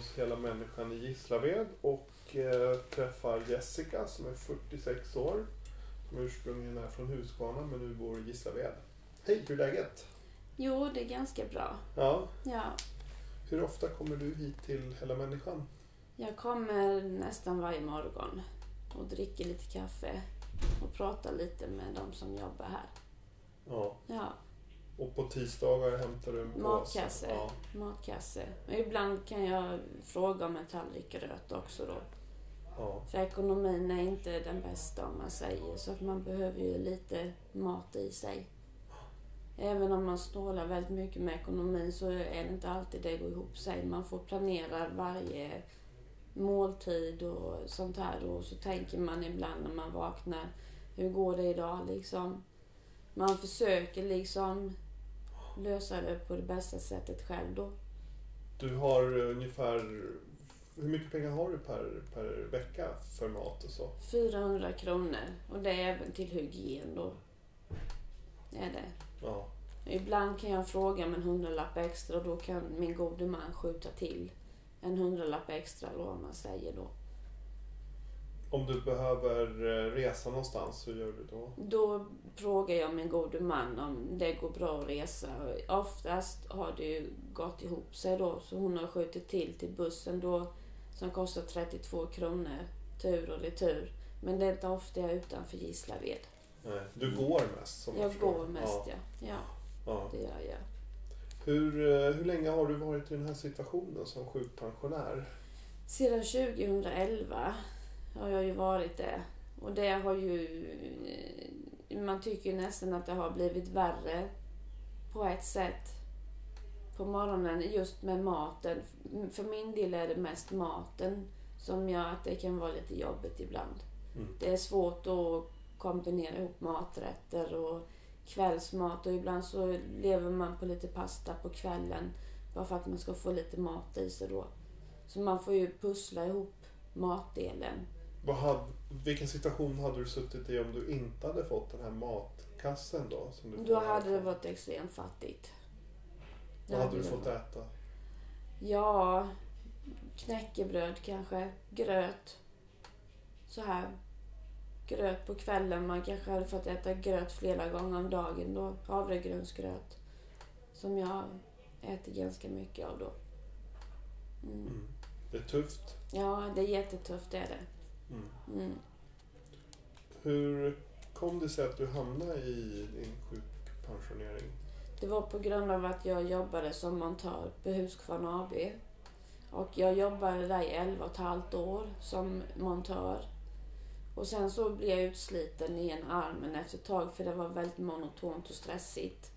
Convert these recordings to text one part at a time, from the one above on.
Hos Hela Människan i Gislaved och eh, träffar Jessica som är 46 år. Som ursprungligen är från Huskvarna men nu bor i Gislaved. Hej, hur är läget? Jo, det är ganska bra. Ja, Ja, hur ofta kommer du hit till Hela Människan? jag kommer nästan varje morgon och dricker lite kaffe och pratar lite med de som jobbar här. Ja, Ja, och på tisdagar hämtar du en? Matkasse. Ja, matkasse. Och ibland kan jag fråga om en tallrik gröt också då. ja, För ekonomin är inte den bästa om man säger så att man behöver ju lite mat i sig. Även om man snålar väldigt mycket med ekonomin så är det inte alltid det går ihop sig. Man får planera varje måltid och sånt här och så tänker man ibland när man vaknar, hur går det idag liksom? Man försöker liksom lösa det på det bästa sättet själv då. Du har ungefär... Hur mycket pengar har du per, per vecka för mat och så? 400 kronor och det är även till hygien då. Det är det. Ja, Ibland kan jag fråga om en hundralapp extra och då kan min gode man skjuta till en hundralapp extra eller vad man säger då. Om du behöver eh, resa någonstans, hur gör du då? Då frågar jag min gode man om det går bra att resa. Oftast har det ju gått ihop sig då så hon har skjutit till till bussen då som kostar 32 kronor tur och retur. Men det är inte ofta jag är utanför Gislaved. Nej, du går mest som Jag förstår. går mest ja. ja. Ja, ja. det gör jag. Hur, eh, hur länge har du varit i den här situationen som sjukpensionär? Sedan 2011 har jag ju varit det. Och det har ju... Man tycker ju nästan att det har blivit värre på ett sätt på morgonen just med maten. För min del är det mest maten som gör att det kan vara lite jobbigt ibland. Mm. Det är svårt att kombinera ihop maträtter och kvällsmat och ibland så lever man på lite pasta på kvällen bara för att man ska få lite mat i sig då. Så man får ju pussla ihop matdelen. Vad hade, vilken situation hade du suttit i om du inte hade fått den här matkassen då? Som du Då hade det varit extremt fattigt. Vad hade du det fått varit. äta? Ja, knäckebröd kanske, gröt. Så här. Gröt på kvällen. Man kanske hade fått äta gröt flera gånger om dagen då. Havregrynsgröt. Som jag äter ganska mycket av då. Mm. Mm. Det är tufft. Ja, det är jättetufft det är det. Mm. Mm. Hur kom det sig att du hamnade i din sjukpensionering? Det var på grund av att jag jobbade som montör på Husqvarna AB. Och jag jobbade där i 11 och ett halvt år som montör. Och sen så blev jag utsliten i en armen efter ett tag för det var väldigt monotont och stressigt.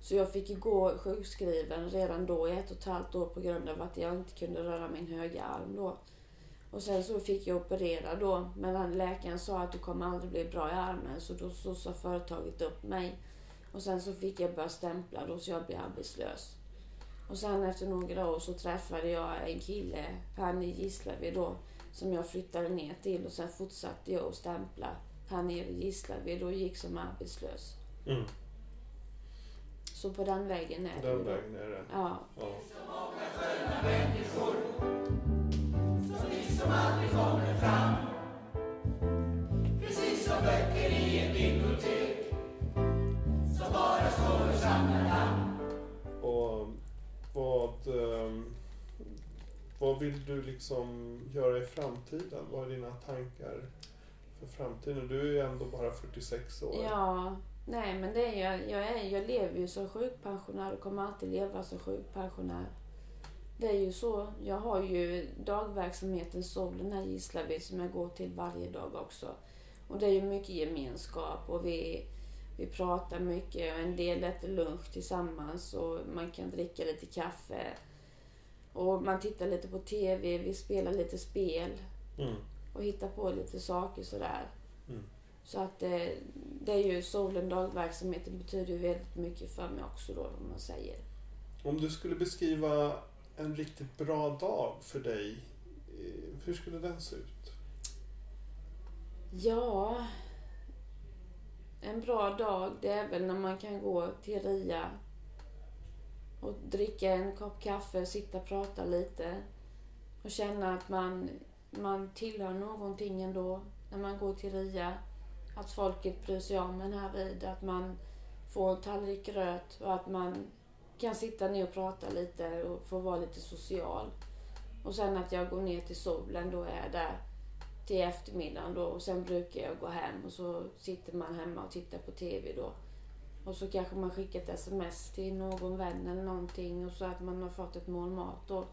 Så jag fick ju gå sjukskriven redan då i ett och ett halvt år på grund av att jag inte kunde röra min högra arm då. Och sen så fick jag operera då, men läkaren sa att du kommer aldrig bli bra i armen så då så sa företaget upp mig. Och sen så fick jag börja stämpla då så jag blev arbetslös. Och sen efter några år så träffade jag en kille, han i Gislaved då, som jag flyttade ner till och sen fortsatte jag att stämpla här nere i Gislaved och gick som arbetslös. Mm. Så på den vägen är det Den ju då. vägen är det. Ja. Ja. Precis som böcker i ett bibliotek som bara står och samlar namn. Och vad, ehm, vad vill du liksom göra i framtiden? Vad är dina tankar för framtiden? Du är ju ändå bara 46 år. Ja, nej men det är jag, jag, är, jag lever ju som sjukpensionär och kommer alltid leva som sjukpensionär. Det är ju så. Jag har ju dagverksamheten Solen här i Gislaved som jag går till varje dag också. Och det är ju mycket gemenskap och vi, vi pratar mycket och en del äter lunch tillsammans och man kan dricka lite kaffe. Och man tittar lite på TV, vi spelar lite spel. Mm. och hitta på lite saker sådär. Mm. Så att det, det är ju solen dagverksamheten betyder ju väldigt mycket för mig också då, om man säger. Om du skulle beskriva en riktigt bra dag för dig, eh, hur skulle den se ut? Ja, en bra dag det är väl när man kan gå till RIA och dricka en kopp kaffe, sitta och prata lite och känna att man, man tillhör någonting ändå när man går till RIA. Att folket bryr sig om en här vid, att man får en tallrik gröt och att man kan sitta ner och prata lite och få vara lite social. Och sen att jag går ner till solen, då är jag där till eftermiddagen då och sen brukar jag gå hem och så sitter man hemma och tittar på TV då. Och så kanske man skickar ett sms till någon vän eller någonting och så att man har fått ett mål mat då.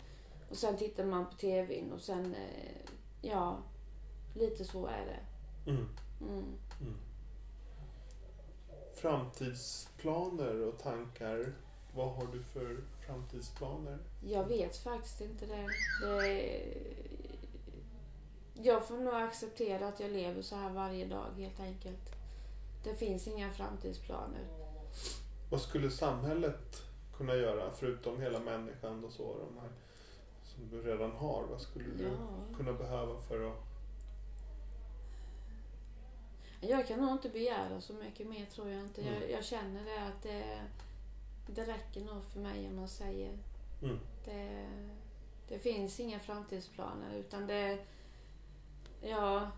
Och sen tittar man på TVn och sen, eh, ja, lite så är det. Mm. Mm. Framtidsplaner och tankar. Vad har du för framtidsplaner? Jag vet faktiskt inte det. det. Jag får nog acceptera att jag lever så här varje dag helt enkelt. Det finns inga framtidsplaner. Vad skulle samhället kunna göra förutom hela människan och så, de här som du redan har? Vad skulle du Ja. kunna behöva för att... Jag kan nog inte begära så mycket mer tror jag inte. Jag, Mm. jag känner det att det, det räcker nog för mig om man säger. Mm. Det, det finns inga framtidsplaner utan det... Ja...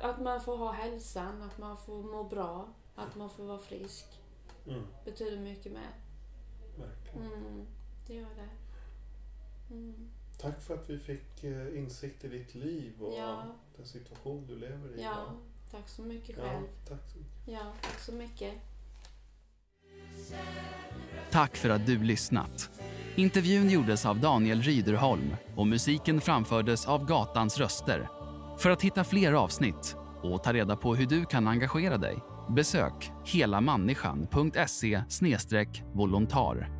Att man får ha hälsan, att man får må bra, att man får vara frisk. Mm. Betyder mycket med. Verkligen. Mm, det gör det. Mm. Tack för att vi fick eh, insikt i ditt liv och Ja. den situation du lever i Ja. Tack så mycket Ja, själv. tack så mycket. Ja, tack så mycket. Tack för att du lyssnat. Intervjun gjordes av Daniel Ryderholm och musiken framfördes av Gatans röster. För att hitta fler avsnitt och ta reda på hur du kan engagera dig besök helamänniskan.se volontar.